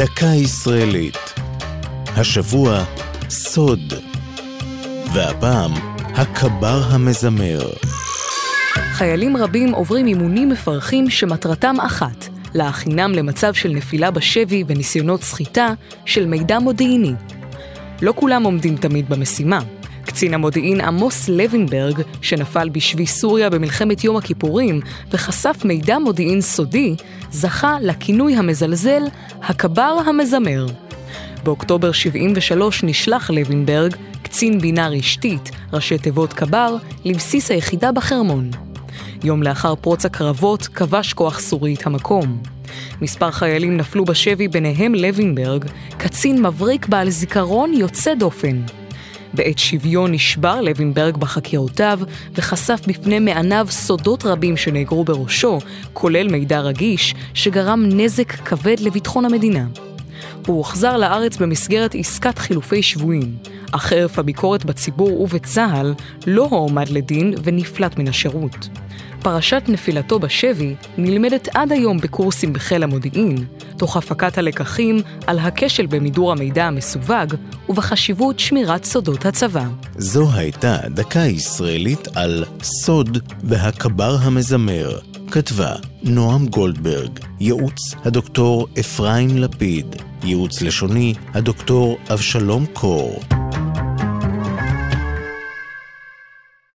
דקה ישראלית. השבוע, סוד. והפעם, הקבר המזמר. חיילים רבים עוברים אימונים מפרכים שמטרתם אחת, להכינם למצב של נפילה בשבי וניסיונות סחיטה של מידע מודיעיני. לא כולם עומדים תמיד במשימה. קצין המודיעין עמוס לוינברג, שנפל בשבי סוריה במלחמת יום הכיפורים וחשף מידע מודיעין סודי, זכה לכינוי המזלזל הקבר המזמר. באוקטובר 73 נשלח לוינברג, קצין בינה רשתית, ראשי תיבות קבר, לבסיס היחידה בחרמון. יום לאחר פרוץ הקרבות כבש כוח סורי את המקום. מספר חיילים נפלו בשבי, ביניהם לוינברג, קצין מבריק בעל זיכרון יוצא דופן. בעת שוויון נשבר לוינברג בחקירותיו וחשף בפני מעניו סודות רבים שנאגרו בראשו, כולל מידע רגיש, שגרם נזק כבד לביטחון המדינה. הוא הוחזר לארץ במסגרת עסקת חילופי שבויים, אך חרף הביקורת בציבור ובצה"ל לא הועמד לדין ונפלט מן השירות. פרשת נפילתו בשבי נלמדת עד היום בקורסים בחיל המודיעין, תוך הפקת הלקחים על הכשל במידור המידע המסווג ובחשיבות שמירת סודות הצבא. זו הייתה דקה ישראלית על סוד והקבר המזמר. כתבה נועם גולדברג, ייעוץ הדוקטור אפרים לפיד, ייעוץ לשוני הדוקטור אבשלום קור.